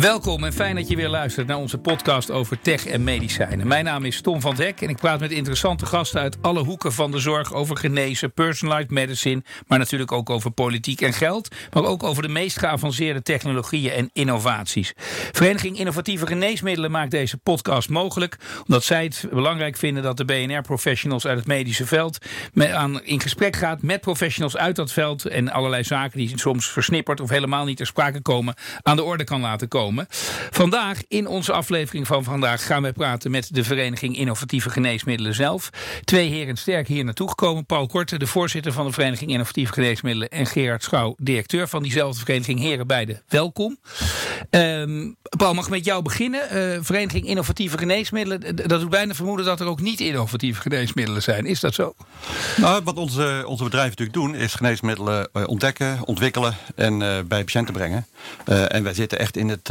Welkom en fijn dat je weer luistert naar onze podcast over tech en medicijnen. Mijn naam is Tom van Hek en ik praat met interessante gasten uit alle hoeken van de zorg over genezen, personalized medicine, maar natuurlijk ook over politiek en geld, maar ook over de meest geavanceerde technologieën en innovaties. Vereniging Innovatieve Geneesmiddelen maakt deze podcast mogelijk omdat zij het belangrijk vinden dat de BNR-professionals uit het medische veld in gesprek gaat met professionals uit dat veld en allerlei zaken die soms versnipperd of helemaal niet ter sprake komen aan de orde kan laten komen. Vandaag in onze aflevering van vandaag gaan wij praten met de Vereniging Innovatieve Geneesmiddelen zelf. Twee heren sterk hier naartoe gekomen. Paul Korte, de voorzitter van de Vereniging Innovatieve Geneesmiddelen en Gerard Schouw, directeur van diezelfde vereniging. Heren beide, welkom. Um, Paul, mag ik met jou beginnen? Uh, Vereniging Innovatieve Geneesmiddelen, dat doet bijna vermoeden dat er ook niet innovatieve geneesmiddelen zijn. Is dat zo? Nou, wat onze, onze bedrijven natuurlijk doen, is geneesmiddelen uh, ontdekken, ontwikkelen en uh, bij patiënten brengen. en wij zitten echt in het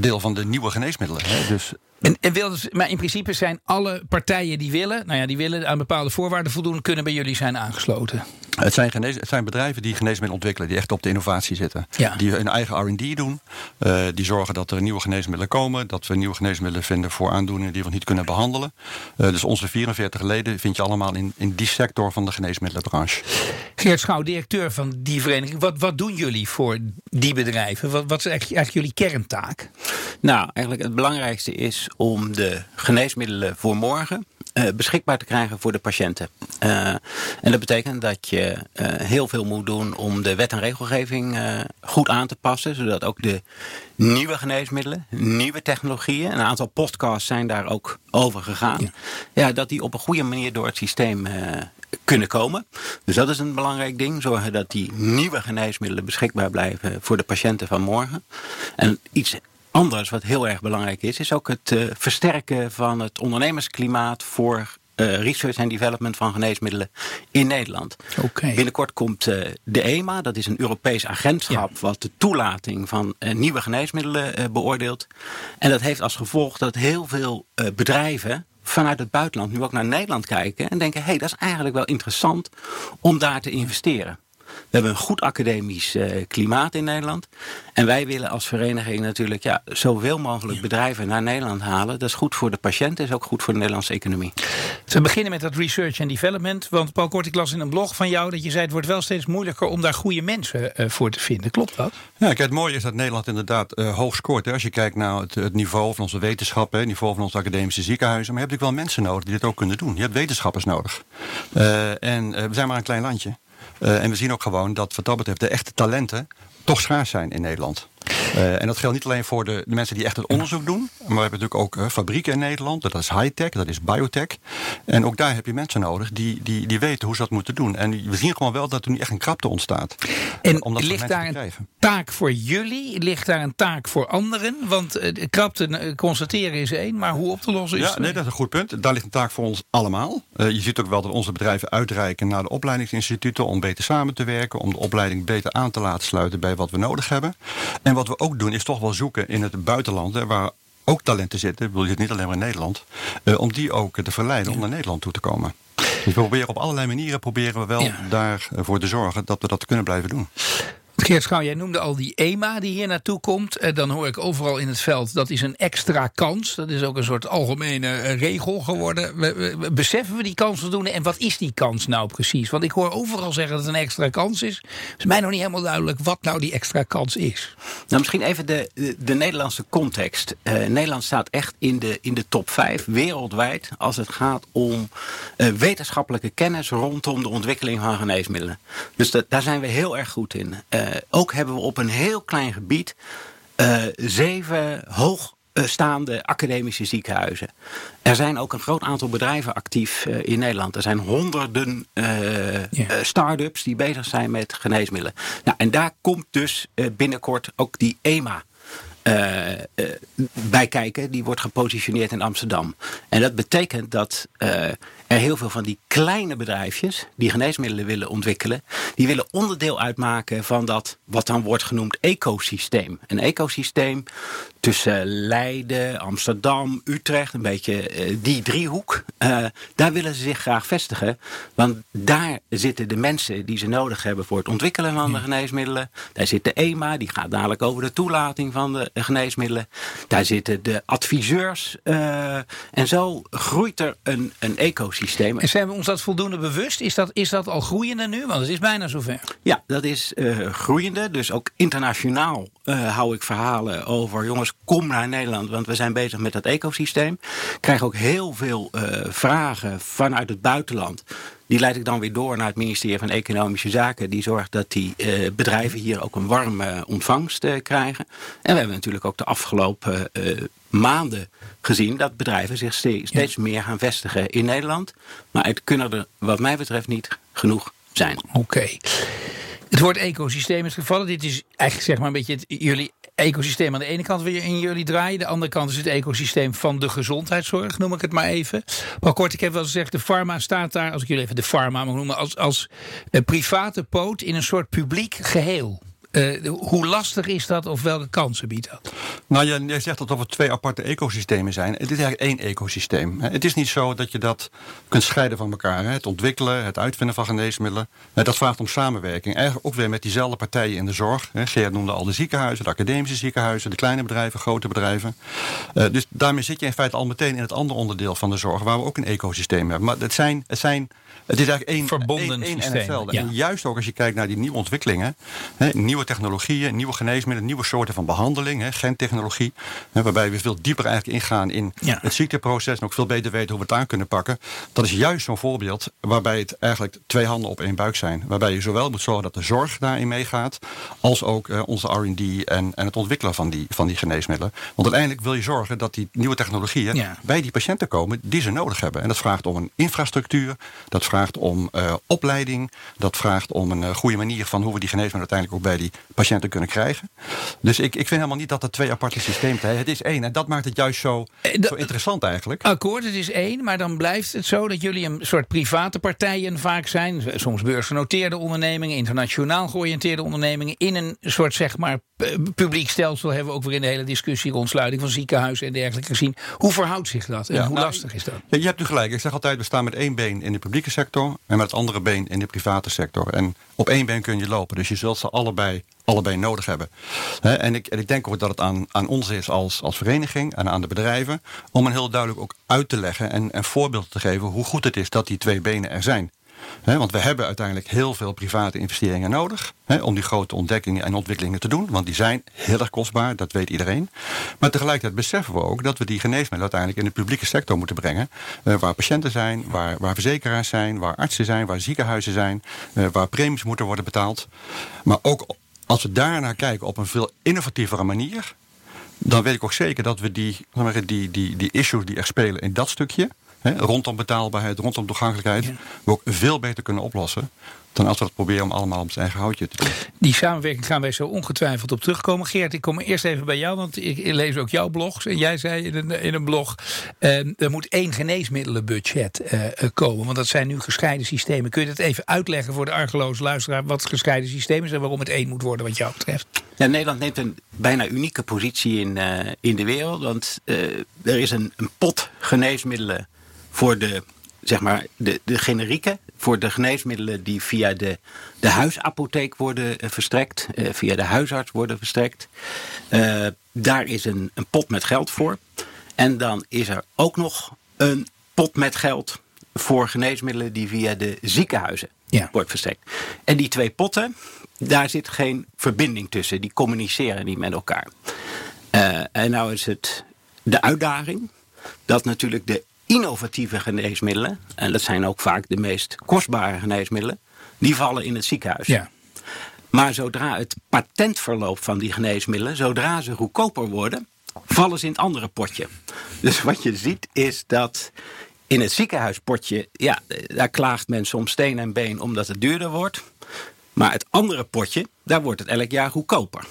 deel van de nieuwe geneesmiddelen. Hè? Dus en, en maar in principe zijn alle partijen die willen, nou ja, die willen aan bepaalde voorwaarden voldoen, kunnen bij jullie zijn aangesloten. Het zijn, genees, het zijn bedrijven die geneesmiddelen ontwikkelen, die echt op de innovatie zitten. Ja. Die hun eigen RD doen. Uh, die zorgen dat er nieuwe geneesmiddelen komen. Dat we nieuwe geneesmiddelen vinden voor aandoeningen die we niet kunnen behandelen. Uh, dus onze 44 leden vind je allemaal in, in die sector van de geneesmiddelenbranche. Geert Schouw, directeur van die vereniging. Wat, wat doen jullie voor die bedrijven? Wat, wat is eigenlijk, eigenlijk jullie kerntaak? Nou, eigenlijk het belangrijkste is om de geneesmiddelen voor morgen uh, beschikbaar te krijgen voor de patiënten. Uh, en dat betekent dat je uh, heel veel moet doen om de wet en regelgeving goed aan te passen, zodat ook de nieuwe geneesmiddelen, nieuwe technologieën, een aantal podcasts zijn daar ook over gegaan, ja, ja dat die op een goede manier door het systeem kunnen komen. Dus dat is een belangrijk ding. Zorgen dat die nieuwe geneesmiddelen beschikbaar blijven voor de patiënten van morgen. En iets anders wat heel erg belangrijk is, is ook het uh, versterken van het ondernemersklimaat voor uh, research en development van geneesmiddelen in Nederland. Okay. Binnenkort komt uh, de EMA, dat is een Europees agentschap ja. wat de toelating van nieuwe geneesmiddelen beoordeelt. En dat heeft als gevolg dat heel veel bedrijven vanuit het buitenland nu ook naar Nederland kijken en denken: hé, hey, dat is eigenlijk wel interessant om daar te investeren. We hebben een goed academisch uh, klimaat in Nederland. En wij willen als vereniging natuurlijk ja, zoveel mogelijk bedrijven naar Nederland halen. Dat is goed voor de patiënt, is ook goed voor de Nederlandse economie. We beginnen met dat research en development. Want Paul Kort, ik las in een blog van jou dat je zei... het wordt wel steeds moeilijker om daar goede mensen uh, voor te vinden. Klopt dat? Ja, kijk, het mooie is dat Nederland inderdaad uh, hoog scoort. Hè. Als je kijkt naar het, het niveau van onze wetenschappen... het niveau van onze academische ziekenhuizen... maar je hebt natuurlijk wel mensen nodig die dit ook kunnen doen. Je hebt wetenschappers nodig. Uh, en we zijn maar een klein landje. Uh, en we zien ook gewoon dat wat dat betreft de echte talenten toch schaars zijn in Nederland. Uh, en dat geldt niet alleen voor de, de, mensen die echt het onderzoek doen. Maar we hebben natuurlijk ook uh, fabrieken in Nederland. Dat is high-tech, dat is biotech. En ook daar heb je mensen nodig die, die, die weten hoe ze dat moeten doen. En we zien gewoon wel dat er nu echt een krapte ontstaat. En ligt daar een taak voor jullie? Ligt daar een taak voor anderen? Want uh, krapte constateren is één, maar hoe op te lossen is Ja, nee, dat is een goed punt. Daar ligt een taak voor ons allemaal. je ziet ook wel dat onze bedrijven uitreiken naar de opleidingsinstituten... om beter samen te werken, om de opleiding beter aan te laten sluiten... bij wat we nodig hebben. En wat we ook doen is toch wel zoeken in het buitenland, hè, waar ook talenten zitten, wil je het niet alleen maar in Nederland, uh, om die ook te verleiden om naar Nederland toe te komen. Dus we proberen op allerlei manieren proberen we wel ja. daarvoor te zorgen dat we dat kunnen blijven doen. Geert Schouw, jij noemde al die EMA die hier naartoe komt. Dan hoor ik overal in het veld, dat is een extra kans. Dat is ook een soort algemene regel geworden. Beseffen we die kans voldoende? En wat is die kans nou precies? Want ik hoor overal zeggen dat het een extra kans is. Het is mij nog niet helemaal duidelijk wat nou die extra kans is. Nou, misschien even de, de, de Nederlandse context. Uh, Nederland staat echt in de, in de top 5 wereldwijd als het gaat om wetenschappelijke kennis rondom de ontwikkeling van geneesmiddelen. Dus daar zijn we heel erg goed in. Uh, ook hebben we op een heel klein gebied uh, zeven hoogstaande academische ziekenhuizen. Er zijn ook een groot aantal bedrijven actief uh, in Nederland. Er zijn honderden uh, yeah. start-ups die bezig zijn met geneesmiddelen. Nou, en daar komt dus binnenkort ook die EMA. Uh, uh, bij kijken. Die wordt gepositioneerd in Amsterdam. En dat betekent dat uh, er heel veel van die kleine bedrijfjes die geneesmiddelen willen ontwikkelen, die willen onderdeel uitmaken van dat wat dan wordt genoemd ecosysteem. Een ecosysteem tussen Leiden, Amsterdam, Utrecht, een beetje uh, die driehoek. Uh, daar willen ze zich graag vestigen. Want daar zitten de mensen die ze nodig hebben voor het ontwikkelen van de geneesmiddelen. Daar zit de EMA, die gaat dadelijk over de toelating van de geneesmiddelen. Daar zitten de adviseurs. Uh, en zo groeit er een, een ecosysteem. En zijn we ons dat voldoende bewust? Is dat, is dat al groeiende nu? Want het is bijna zover. Ja, dat is groeiende. Dus ook internationaal hou ik verhalen over jongens kom naar Nederland, want we zijn bezig met dat ecosysteem. Ik krijg ook heel veel uh, vragen vanuit het buitenland. Die leid ik dan weer door naar het ministerie van Economische Zaken. Die zorgt dat die uh, bedrijven hier ook een warme ontvangst uh, krijgen. En we hebben natuurlijk ook de afgelopen maanden gezien dat bedrijven zich steeds, steeds meer gaan vestigen in Nederland. Maar het kunnen er wat mij betreft niet genoeg zijn. Oké. Het woord ecosysteem is gevallen. Dit is eigenlijk zeg maar een beetje het, jullie ecosysteem aan de ene kant weer in jullie draaien. De andere kant is het ecosysteem van de gezondheidszorg, noem ik het maar even. Maar kort, ik heb wel gezegd, de pharma staat daar, als ik jullie even de pharma mag noemen, als, als een private poot in een soort publiek geheel. Uh, hoe lastig is dat of welke kansen biedt dat? Nou, je, je zegt dat het twee aparte ecosystemen zijn. Het is eigenlijk één ecosysteem. Het is niet zo dat je dat kunt scheiden van elkaar. Het ontwikkelen, het uitvinden van geneesmiddelen. Dat vraagt om samenwerking. Eigenlijk ook weer met diezelfde partijen in de zorg. Geert noemde al de ziekenhuizen, de academische ziekenhuizen, de kleine bedrijven, grote bedrijven. Eh, dus daarmee zit je in feite al meteen in het andere onderdeel van de zorg, waar we ook een ecosysteem hebben. Maar het zijn, het zijn het is eigenlijk één, verbonden één, één en En juist ook als je kijkt naar die nieuwe ontwikkelingen, hè, nieuwe technologieën, nieuwe geneesmiddelen, nieuwe soorten van behandeling, hè, gentechnologie, hè, waarbij we veel dieper eigenlijk ingaan in het ziekteproces en ook veel beter weten hoe we het aan kunnen pakken. Dat is juist zo'n voorbeeld waarbij het eigenlijk twee handen op één buik zijn. Waarbij je zowel moet zorgen dat de zorg daarin meegaat, als ook uh, onze R&D en, en het ontwikkelen van die, van die geneesmiddelen. Want uiteindelijk wil je zorgen dat die nieuwe technologieën bij die patiënten komen die ze nodig hebben. En dat vraagt om een infrastructuur, dat vraagt om uh, opleiding, dat vraagt om een uh, goede manier van hoe we die geneesmiddelen uiteindelijk ook bij die patiënten kunnen krijgen. Dus ik, ik vind helemaal niet dat het twee aparte systemen zijn. Het is één. En dat maakt het juist zo, eh, zo interessant eigenlijk. Akkoord, het is één. Maar dan blijft het zo dat jullie een soort private partijen vaak zijn. Soms beursgenoteerde ondernemingen, internationaal georiënteerde ondernemingen. In een soort zeg maar publiek stelsel hebben we ook weer in de hele discussie rond sluiting van ziekenhuizen en dergelijke gezien. Hoe verhoudt zich dat en hoe nou, lastig is dat? Ja, je hebt u gelijk. Ik zeg altijd, we staan met één been in de publieke sector en met het andere been in de private sector. En op één been kun je lopen. Dus je zult ze allebei, allebei nodig hebben. en, ik, en ik denk ook dat het aan, aan ons is als, als vereniging en aan de bedrijven... om een heel duidelijk ook uit te leggen en, en voorbeelden te geven... hoe goed het is dat die twee benen er zijn want we hebben uiteindelijk heel veel private investeringen nodig om die grote ontdekkingen en ontwikkelingen te doen. Want die zijn heel erg kostbaar, dat weet iedereen. Maar tegelijkertijd beseffen we ook dat we die geneesmiddelen uiteindelijk in de publieke sector moeten brengen. Eh, waar patiënten zijn, waar, waar verzekeraars zijn, waar artsen zijn, waar ziekenhuizen zijn, eh, waar premies moeten worden betaald. Maar ook als we daarnaar kijken op een veel innovatievere manier, dan weet ik ook zeker dat we die, die, die, die issues die er spelen in dat stukje, rondom betaalbaarheid, rondom toegankelijkheid, we ook veel beter kunnen oplossen. Dan als we dat proberen om allemaal op zijn eigen houtje te doen. Die samenwerking gaan wij zo ongetwijfeld op terugkomen. Geert, ik kom eerst even bij jou, want ik lees ook jouw blogs. En jij zei in een, in een blog, eh, er moet één geneesmiddelenbudget eh, komen. Want dat zijn nu gescheiden systemen. Kun je dat even uitleggen voor de argeloze luisteraar... wat gescheiden systeem is en waarom het één moet worden wat jou betreft? Ja, Nederland neemt een bijna unieke positie in, uh, in de wereld. Want uh, er is een, een pot geneesmiddelen voor de, zeg maar, de, de generieken, voor de geneesmiddelen die via de, de huisapotheek worden uh, verstrekt, uh, via de huisarts worden verstrekt. Uh, daar is een, een pot met geld voor. En dan is er ook nog een pot met geld voor geneesmiddelen die via de ziekenhuizen ja. wordt verstrekt. En die twee potten, daar zit geen verbinding tussen. Die communiceren niet met elkaar. en nou is het de uitdaging dat natuurlijk de innovatieve geneesmiddelen, en dat zijn ook vaak de meest kostbare geneesmiddelen, die vallen in het ziekenhuis. Ja. Maar zodra het patentverloop van die geneesmiddelen, zodra ze goedkoper worden, vallen ze in het andere potje. Dus wat je ziet is dat in het ziekenhuispotje, ja, daar klaagt men soms steen en been omdat het duurder wordt. Maar het andere potje, daar wordt het elk jaar goedkoper.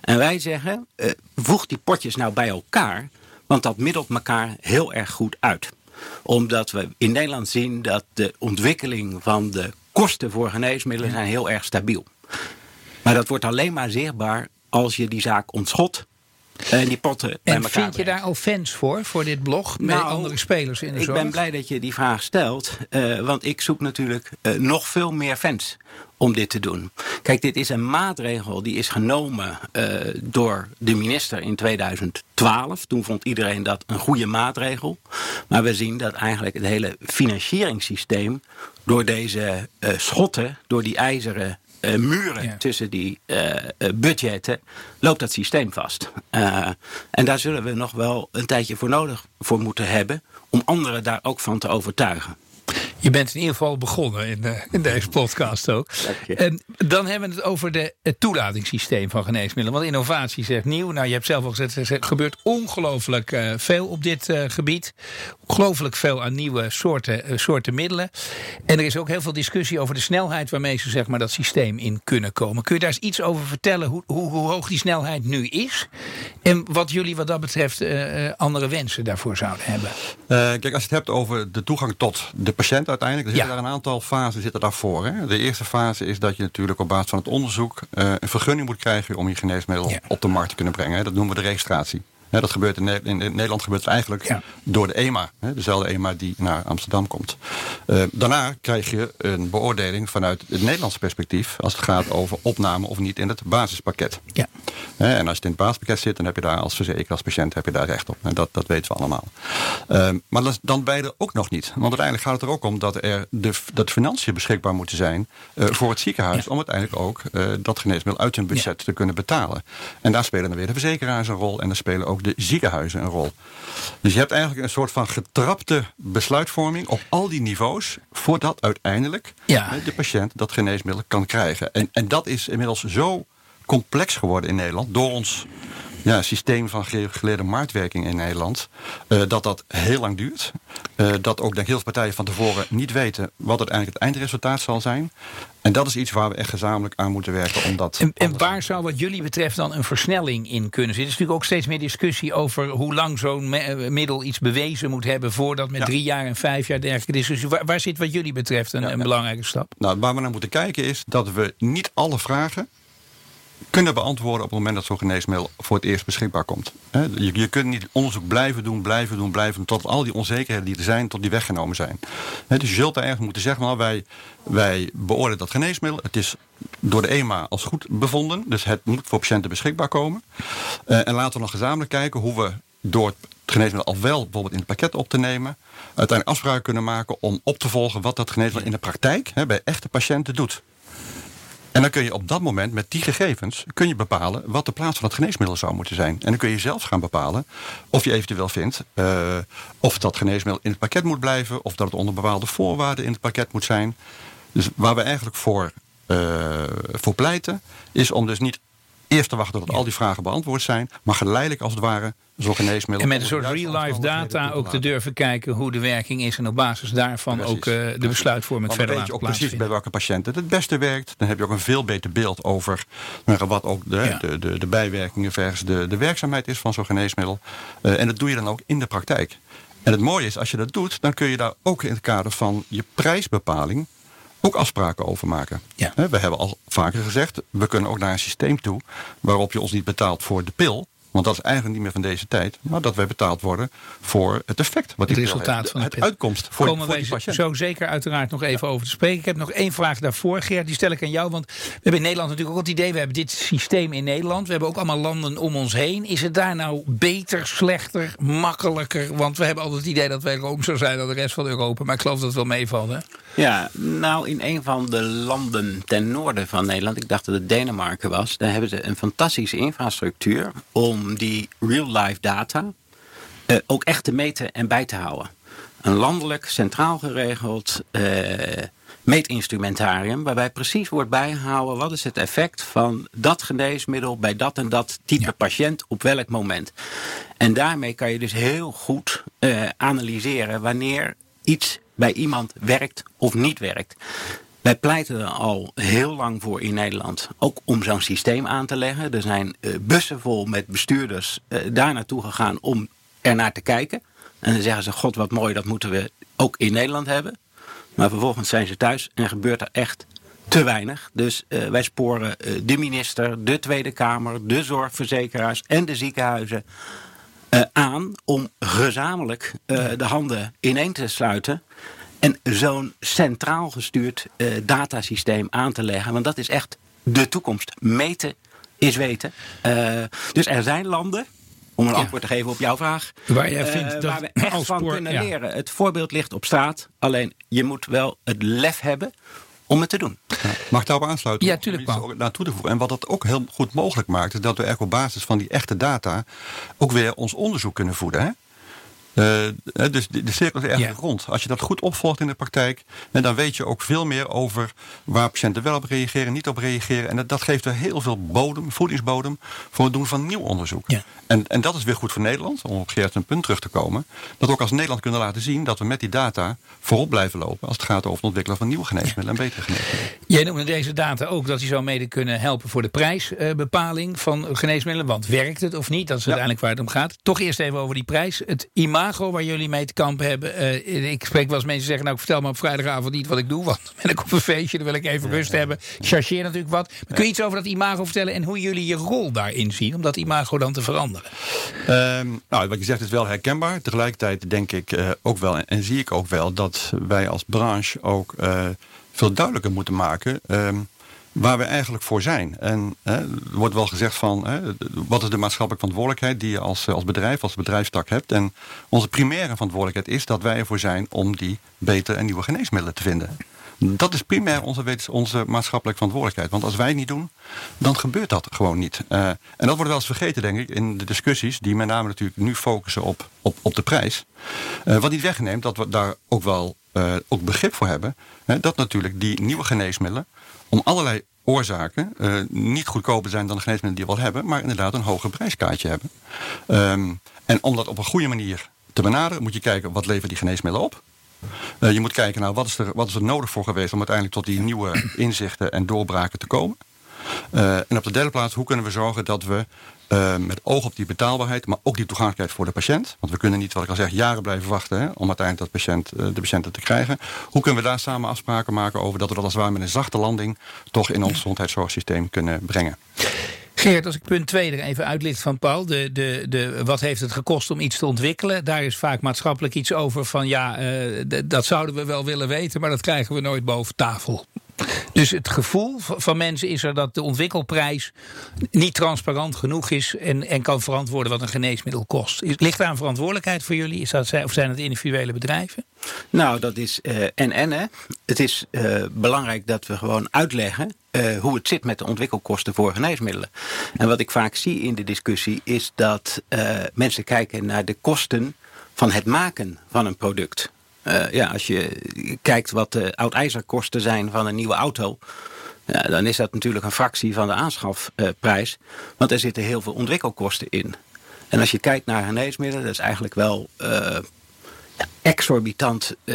En wij zeggen, eh, voeg die potjes nou bij elkaar, want dat middelt elkaar heel erg goed uit omdat we in Nederland zien dat de ontwikkeling van de kosten voor geneesmiddelen zijn heel erg stabiel. Maar dat wordt alleen maar zichtbaar als je die zaak ontschot En die potten bij En elkaar vind je brengt. daar al fans voor, voor dit blog? Met Nou, andere spelers in de Ik zorg? ben blij dat je die vraag stelt, eh, want ik zoek natuurlijk eh, nog veel meer fans om dit te doen. Kijk, dit is een maatregel die is genomen eh, door de minister in 2012. Toen vond iedereen dat een goede maatregel. Maar we zien dat eigenlijk het hele financieringssysteem door deze eh, schotten, door die ijzeren eh, muren Ja. tussen die eh, eh, budgetten, loopt dat systeem vast. En daar zullen we nog wel een tijdje voor nodig voor moeten hebben om anderen daar ook van te overtuigen. Je bent in ieder geval begonnen in, eh, in deze podcast ook. En dan hebben we het over de, het toelatingssysteem van geneesmiddelen. Want innovatie zegt nieuw. Nou, je hebt zelf al gezegd, er gebeurt ongelooflijk eh, veel op dit eh, gebied. Ongelooflijk veel aan nieuwe soorten, soorten middelen. En er is ook heel veel discussie over de snelheid waarmee ze zeg maar, dat systeem in kunnen komen. Kun je daar eens iets over vertellen hoe, hoe, hoe hoog die snelheid nu is? En wat jullie wat dat betreft andere wensen daarvoor zouden hebben? Eh, kijk, als je het hebt over de toegang tot de patiënt uiteindelijk, er zitten Ja. daar een aantal fasen zitten daarvoor. Hè. De eerste fase is dat je natuurlijk op basis van het onderzoek eh, een vergunning moet krijgen om je geneesmiddel Ja. op de markt te kunnen brengen. Hè. Dat noemen we de registratie. Dat gebeurt in, Ne- in, in Nederland gebeurt het eigenlijk Ja. door de EMA, dezelfde EMA die naar Amsterdam komt. Eh, daarna krijg je een beoordeling vanuit het Nederlandse perspectief als het gaat over opname of niet in het basispakket. Ja. En als je in het basispakket zit, dan heb je daar als verzekeraar, als patiënt, heb je daar recht op. En dat, dat weten we allemaal. Ehm, maar dat dan beide ook nog niet. Want uiteindelijk gaat het er ook om dat er de, dat financiën beschikbaar moeten zijn eh, voor het ziekenhuis. Om uiteindelijk ook eh, dat geneesmiddel uit hun budget te kunnen betalen. En daar spelen dan weer de verzekeraars een rol. En daar spelen ook de ziekenhuizen een rol. Dus je hebt eigenlijk een soort van getrapte besluitvorming op al die niveaus. Voordat uiteindelijk Ja. de patiënt dat geneesmiddel kan krijgen. En, en dat is inmiddels zo complex geworden in Nederland. Door ons ja, systeem van gereguleerde marktwerking in Nederland. eh, dat dat heel lang duurt. Eh, dat ook denk ik, heel veel partijen van tevoren niet weten wat uiteindelijk het eindresultaat zal zijn. En dat is iets waar we echt gezamenlijk aan moeten werken. Om dat En, en waar zou wat jullie betreft dan een versnelling in kunnen zitten? Er is natuurlijk ook steeds meer discussie over hoe lang zo'n eh, middel iets bewezen moet hebben voordat met Ja. drie jaar en vijf jaar dergelijke discussie. Waar, waar zit wat jullie betreft een, Ja, een belangrijke stap? Nou, waar we naar moeten kijken is dat we niet alle vragen kunnen beantwoorden op het moment dat zo'n geneesmiddel voor het eerst beschikbaar komt. Je, je kunt niet onderzoek blijven doen, blijven doen, blijven doen, tot al die onzekerheden die er zijn, tot die weggenomen zijn. Dus je zult daar ergens moeten zeggen, nou, wij, wij beoordelen dat geneesmiddel. Het is door de EMA als goed bevonden, dus het moet voor patiënten beschikbaar komen. Eh, en laten we nog gezamenlijk kijken hoe we door het geneesmiddel al wel bijvoorbeeld in het pakket op te nemen, uiteindelijk afspraken kunnen maken om op te volgen wat dat geneesmiddel in de praktijk hè, bij echte patiënten doet. En dan kun je op dat moment met die gegevens kun je bepalen wat de plaats van het geneesmiddel zou moeten zijn. En dan kun je zelf gaan bepalen of je eventueel vindt eh, of dat geneesmiddel in het pakket moet blijven, of dat het onder bepaalde voorwaarden in het pakket moet zijn. Dus waar we eigenlijk voor, eh, voor pleiten, is om dus niet eerst te wachten tot al die vragen beantwoord zijn, maar geleidelijk als het ware zo'n geneesmiddel. En met een soort real-life data ook te durven kijken hoe de werking is. En op basis daarvan Precies, ook eh, de precies. besluitvorming verder weet je laten ook precies bij plaatsvinden. welke patiënt het het beste werkt. Dan heb je ook een veel beter beeld over nou, wat ook de, Ja. de, de, de bijwerkingen versus de, de werkzaamheid is van zo'n geneesmiddel. Eh, en dat doe je dan ook in de praktijk. En het mooie is, als je dat doet, dan kun je daar ook in het kader van je prijsbepaling ook afspraken over maken. Ja. We hebben al vaker gezegd, we kunnen ook naar een systeem toe waarop je ons niet betaalt voor de pil. Want dat is eigenlijk niet meer van deze tijd. Maar dat wij betaald worden voor het effect. Wat Het resultaat heeft. van de het uitkomst voor, komen voor wij die patiënt. zo zeker uiteraard nog even over te spreken. Ik heb nog één vraag daarvoor, Geert. Die stel ik aan jou. Want we hebben in Nederland natuurlijk ook het idee... we hebben dit systeem in Nederland. We hebben ook allemaal landen om ons heen. Is het daar nou beter, slechter, makkelijker? Want we hebben altijd het idee dat wij roomser zijn dan de rest van Europa. Maar ik geloof dat het wel meevalt, hè? Ja, nou in een van de landen ten noorden van Nederland, ik dacht dat het Denemarken was, daar hebben ze een fantastische infrastructuur om die real-life data eh, ook echt te meten en bij te houden. Een landelijk, centraal geregeld eh, meetinstrumentarium waarbij precies wordt bijgehouden wat is het effect van dat geneesmiddel bij dat en dat type patiënt op welk moment. En daarmee kan je dus heel goed eh, analyseren wanneer iets bij iemand werkt of niet werkt. Wij pleiten er al heel lang voor in Nederland, ook om zo'n systeem aan te leggen. Er zijn eh, bussen vol met bestuurders eh, daar naartoe gegaan om er naar te kijken. En dan zeggen ze, god wat mooi, dat moeten we ook in Nederland hebben. Maar vervolgens zijn ze thuis en gebeurt er echt te weinig. Dus wij sporen de minister, de Tweede Kamer, de zorgverzekeraars en de ziekenhuizen aan om gezamenlijk de handen ineen te sluiten. En zo'n centraal gestuurd datasysteem aan te leggen. Want dat is echt de toekomst. Meten is weten. dus er zijn landen om een antwoord te geven op jouw vraag. Waar, jij vindt uh, waar we echt van kunnen leren. Het voorbeeld ligt op straat. Alleen je moet wel het lef hebben om het te doen. Ja, mag ik daarop aansluiten? Ja, tuurlijk. Naartoe te voegen. En wat dat ook heel goed mogelijk maakt, is dat we echt op basis van die echte data ook weer ons onderzoek kunnen voeden. Hè? Uh, dus de, de, cirkel is eigenlijk rond. Als je dat goed opvolgt in de praktijk, en dan weet je ook veel meer over waar patiënten wel op reageren, niet op reageren. En dat, dat geeft er heel veel bodem, voedingsbodem voor het doen van nieuw onderzoek. Ja. En, en dat is weer goed voor Nederland, om op Geert een punt terug te komen. Dat we ook als Nederland kunnen laten zien dat we met die data voorop blijven lopen als het gaat over het ontwikkelen van nieuwe geneesmiddelen en betere geneesmiddelen. Jij noemde deze data ook dat die zou mede kunnen helpen voor de prijsbepaling van geneesmiddelen. Want werkt het of niet? Dat is uiteindelijk waar het om gaat. Toch eerst even over die prijs. Het imago waar jullie mee te kampen hebben. Uh, ik spreek wel eens mensen zeggen, nou ik vertel me op vrijdagavond niet wat ik doe. Want ben ik op een feestje, dan wil ik even rust hebben. Chargeer natuurlijk wat. kun je iets over dat imago vertellen en hoe jullie je rol daarin zien om dat imago dan te veranderen? Um, nou, wat je zegt is wel herkenbaar. Tegelijkertijd denk ik uh, ook wel en, zie ik ook wel dat wij als branche ook uh, veel duidelijker moeten maken. Um, waar we eigenlijk voor zijn. En hè, er wordt wel gezegd van, hè, wat is de maatschappelijke verantwoordelijkheid die je als, als bedrijf, als bedrijfstak hebt. En onze primaire verantwoordelijkheid is dat wij ervoor zijn om die betere en nieuwe geneesmiddelen te vinden. Dat is primair onze, onze maatschappelijke verantwoordelijkheid. Want als wij het niet doen, dan gebeurt dat gewoon niet. Uh, en dat wordt wel eens vergeten, denk ik, in de discussies... die met name natuurlijk nu focussen op, op, op de prijs. Uh, wat niet wegneemt dat we daar ook wel uh, ook begrip voor hebben... dat natuurlijk die nieuwe geneesmiddelen... om allerlei oorzaken niet goedkoper zijn dan de geneesmiddelen die we al hebben... maar inderdaad een hoger prijskaartje hebben. Um, en om dat op een goede manier te benaderen... moet je kijken, wat leveren die geneesmiddelen op... Uh, je moet kijken naar wat is, er, wat is er nodig voor geweest om uiteindelijk tot die nieuwe inzichten en doorbraken te komen. Uh, en op de derde plaats, hoe kunnen we zorgen dat we uh, met oog op die betaalbaarheid, maar ook die toegankelijkheid voor de patiënt. Want we kunnen niet, wat ik al zeg, jaren blijven wachten hè, om uiteindelijk dat patiënt, de patiënten te krijgen. Hoe kunnen we daar samen afspraken maken over dat we dat als het ware met een zachte landing toch in ons gezondheidszorgsysteem kunnen brengen? Geert, als ik punt 2 er even uitlicht van Paul. De, de, de, wat heeft het gekost om iets te ontwikkelen? Daar is vaak maatschappelijk iets over van ja, uh, dat zouden we wel willen weten, maar dat krijgen we nooit boven tafel. Dus het gevoel van mensen is er dat de ontwikkelprijs niet transparant genoeg is en, en kan verantwoorden wat een geneesmiddel kost. Ligt daar een verantwoordelijkheid voor jullie? Is dat, of zijn het individuele bedrijven? Nou, dat is uh, en en. Hè. Het is uh, belangrijk dat we gewoon uitleggen uh, hoe het zit met de ontwikkelkosten voor geneesmiddelen. En wat ik vaak zie in de discussie is dat mensen kijken naar de kosten van het maken van een product. Uh, ja, als je kijkt wat de oud-ijzerkosten zijn van een nieuwe auto. Ja, dan is dat natuurlijk een fractie van de aanschafprijs. want er zitten heel veel ontwikkelkosten in. En als je kijkt naar geneesmiddelen, dat is eigenlijk wel exorbitant uh,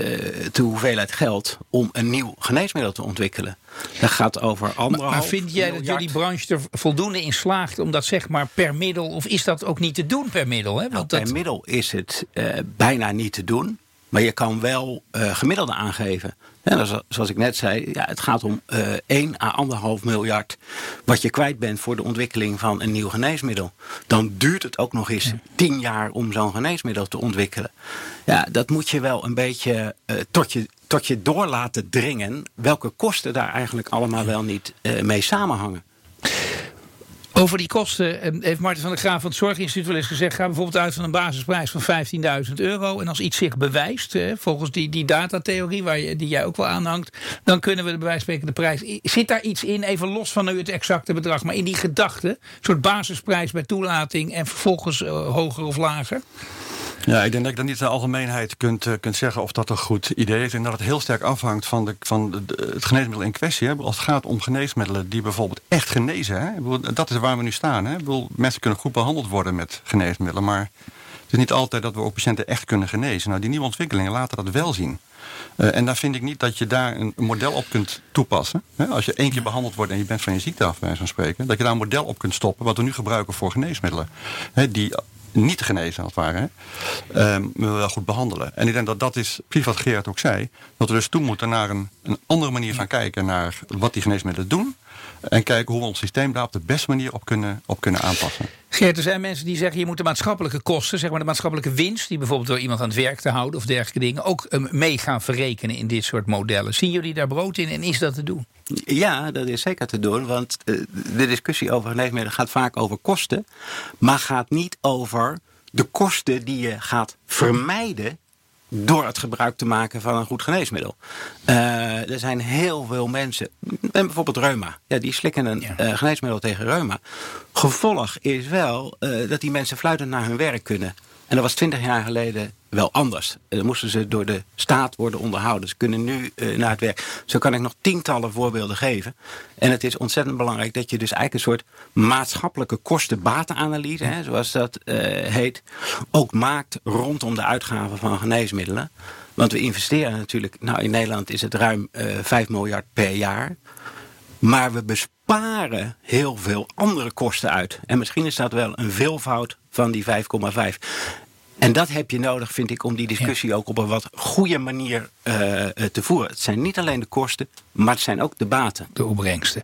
de hoeveelheid geld om een nieuw geneesmiddel te ontwikkelen. Dat gaat over anderhalf Maar, maar vind jij dat jullie branche er voldoende in slaagt om dat zeg maar per middel, of is dat ook niet te doen per middel? Hè? Want nou, per middel is het uh, bijna niet te doen. Maar je kan wel uh, gemiddelde aangeven. En zoals ik net zei, ja, het gaat om uh, 1 à 1,5 miljard wat je kwijt bent voor de ontwikkeling van een nieuw geneesmiddel. Dan duurt het ook nog eens ja. 10 jaar om zo'n geneesmiddel te ontwikkelen. Ja, dat moet je wel een beetje uh, tot, je, tot je door laten dringen welke kosten daar eigenlijk allemaal wel niet uh, mee samenhangen. Over die kosten ehm, heeft Martin van der Graaf van het Zorginstituut wel eens gezegd... ga bijvoorbeeld uit van een basisprijs van 15.000 euro. En als iets zich bewijst, volgens die, die datatheorie waar je, die jij ook wel aanhangt... dan kunnen we de bij prijs... Zit daar iets in, even los van nu het exacte bedrag... maar in die gedachte, een soort basisprijs bij toelating... en vervolgens uh, hoger of lager? Ja, ik denk dat ik dan niet de algemeenheid kunt, uh, kunt zeggen of dat een goed idee is. En dat het heel sterk afhangt van, de, van het geneesmiddel in kwestie. Hè. Als het gaat om geneesmiddelen die bijvoorbeeld echt genezen. Hè. Dat is waar we nu staan. Hè. Bedoel, mensen kunnen goed behandeld worden met geneesmiddelen. Maar het is niet altijd dat we ook patiënten echt kunnen genezen. Nou, die nieuwe ontwikkelingen laten dat wel zien. Uh, en daar vind ik niet dat je daar een, een model op kunt toepassen. Hè. Als je één keer behandeld wordt en je bent van je ziekte af, bij van spreken. Dat je daar een model op kunt stoppen. Wat we nu gebruiken voor geneesmiddelen. Hè, die niet genezen, als het ware. Ehm, maar wel goed behandelen. En ik denk dat dat is, precies wat Gerard ook zei, dat we dus toe moeten naar een, een andere manier van kijken naar wat die geneesmiddelen doen. En kijken hoe we ons systeem daar op de beste manier op kunnen, op kunnen aanpassen. Geert, er zijn mensen die zeggen je moet de maatschappelijke kosten, zeg maar de maatschappelijke winst, die bijvoorbeeld door iemand aan het werk te houden of dergelijke dingen, ook um, mee gaan verrekenen in dit soort modellen. Zien jullie daar brood in en is dat te doen? Ja, dat is zeker te doen. Want uh, de discussie over geneesmiddelen gaat vaak over kosten. Maar gaat niet over de kosten die je gaat vermijden door het gebruik te maken van een goed geneesmiddel. Uh, er zijn heel veel mensen, en bijvoorbeeld reuma, ja, die slikken een ja. uh, geneesmiddel tegen reuma. Gevolg is wel uh, dat die mensen fluitend naar hun werk kunnen. En dat was twintig jaar geleden wel anders. Dan moesten ze door de staat worden onderhouden. Ze kunnen nu uh, naar het werk. Zo kan ik nog tientallen voorbeelden geven. En het is ontzettend belangrijk dat je dus eigenlijk een soort maatschappelijke kosten-batenanalyse, hè, zoals dat uh, heet, ook maakt rondom de uitgaven van geneesmiddelen. Want we investeren natuurlijk, nou in Nederland is het ruim uh, 5 miljard per jaar. Maar we besparen heel veel andere kosten uit. En misschien is dat wel een veelvoud van die 5,5. En dat heb je nodig, vind ik, om die discussie ja. ook op een wat goede manier uh, te voeren. Het zijn niet alleen de kosten, maar het zijn ook de baten. De opbrengsten.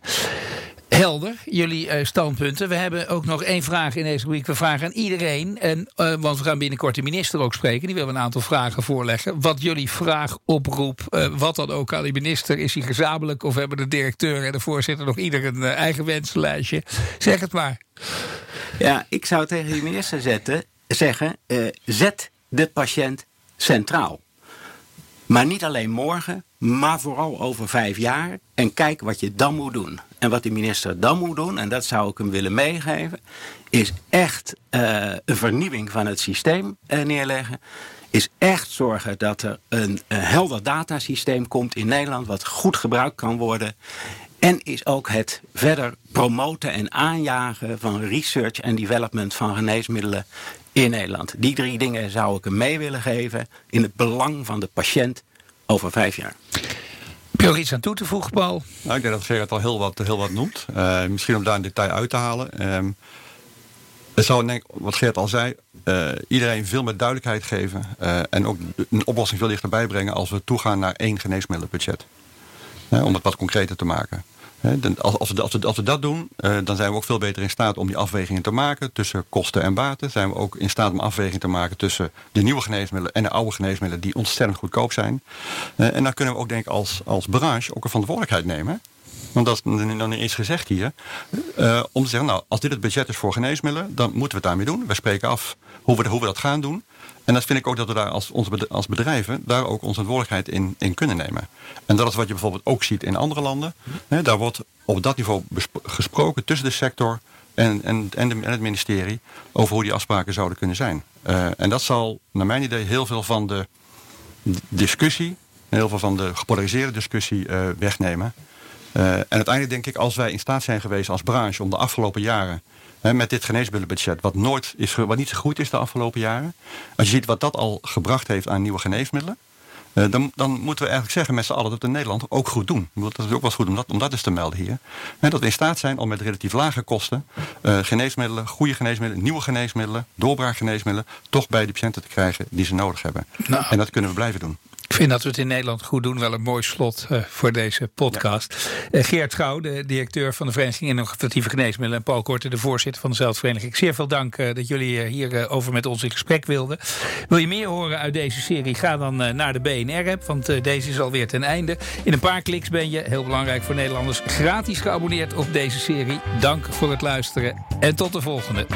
Helder, jullie uh, standpunten. We hebben ook nog één vraag in deze week. We vragen aan iedereen, en, uh, want we gaan binnenkort de minister ook spreken. Die wil een aantal vragen voorleggen. Wat jullie vraag oproep, uh, wat dan ook aan die minister. Is hij gezamenlijk of hebben de directeur en de voorzitter nog ieder een eigen wensenlijstje? Zeg het maar. Ja, ik zou tegen die minister zetten zeggen, zet de patiënt centraal. Maar niet alleen morgen, maar vooral over vijf jaar. En kijk wat je dan moet doen. En wat de minister dan moet doen, en dat zou ik hem willen meegeven, is echt uh, een vernieuwing van het systeem uh, neerleggen. Is echt zorgen dat er een, een helder datasysteem komt in Nederland, wat goed gebruikt kan worden. En is ook het verder promoten en aanjagen van research en development van geneesmiddelen in Nederland. Die drie dingen zou ik hem mee willen geven in het belang van de patiënt over vijf jaar. Heb je iets aan toe te voegen, Paul? Nou, ik denk dat Gerard al heel wat, heel wat noemt. Uh, misschien om daar een detail uit te halen. Um, het zou, denk, wat Geert al zei, uh, iedereen veel meer duidelijkheid geven. Uh, en ook een oplossing veel dichterbij brengen als we toegaan naar één geneesmiddelenbudget. Om het wat concreter te maken. Als we, als, we, als we dat doen, uh, dan zijn we ook veel beter in staat om die afwegingen te maken tussen kosten en baten. Zijn we ook in staat om afwegingen te maken tussen de nieuwe geneesmiddelen en de oude geneesmiddelen die ontzettend goedkoop zijn. Uh, en dan kunnen we ook denk ik als, als branche ook een verantwoordelijkheid nemen. Want dat is nog niet eens gezegd hier. Uh, om te zeggen, nou, als dit het budget is voor geneesmiddelen, dan moeten we het daarmee doen. We spreken af hoe we, hoe we dat gaan doen. En dat vind ik ook dat we daar als, als bedrijven daar ook onze verantwoordelijkheid in, in kunnen nemen. En dat is wat je bijvoorbeeld ook ziet in andere landen. Daar wordt op dat niveau gesproken tussen de sector en, en, en, het ministerie over hoe die afspraken zouden kunnen zijn. Uh, en dat zal, naar mijn idee, heel veel van de discussie, heel veel van de gepolariseerde discussie uh, wegnemen. Uh, en uiteindelijk denk ik, als wij in staat zijn geweest als branche om de afgelopen jaren He, met dit geneesmiddelenbudget, wat, nooit is, wat niet gegroeid is de afgelopen jaren. Als je ziet wat dat al gebracht heeft aan nieuwe geneesmiddelen. Uh, dan, dan, moeten we eigenlijk zeggen met z'n allen dat we in Nederland ook goed doen. Dat is ook wel goed om dat, om dat eens te melden hier. Dat we in staat zijn om met relatief lage kosten uh, geneesmiddelen, goede geneesmiddelen, nieuwe geneesmiddelen, doorbraakgeneesmiddelen, toch bij de patiënten te krijgen die ze nodig hebben. Nou. En dat kunnen we blijven doen. Vind dat we het in Nederland goed doen. Wel een mooi slot uh, voor deze podcast. Ja. Uh, Geert Gouw, de directeur van de Vereniging Innovatieve Geneesmiddelen. En Paul Korte, de voorzitter van de Vereniging. Zeer veel dank uh, dat jullie hier over met ons in gesprek wilden. Wil je meer horen uit deze serie? Ga dan naar de BNR-app. Want deze is alweer ten einde. In een paar kliks ben je, heel belangrijk voor Nederlanders, gratis geabonneerd op deze serie. Dank voor het luisteren en tot de volgende.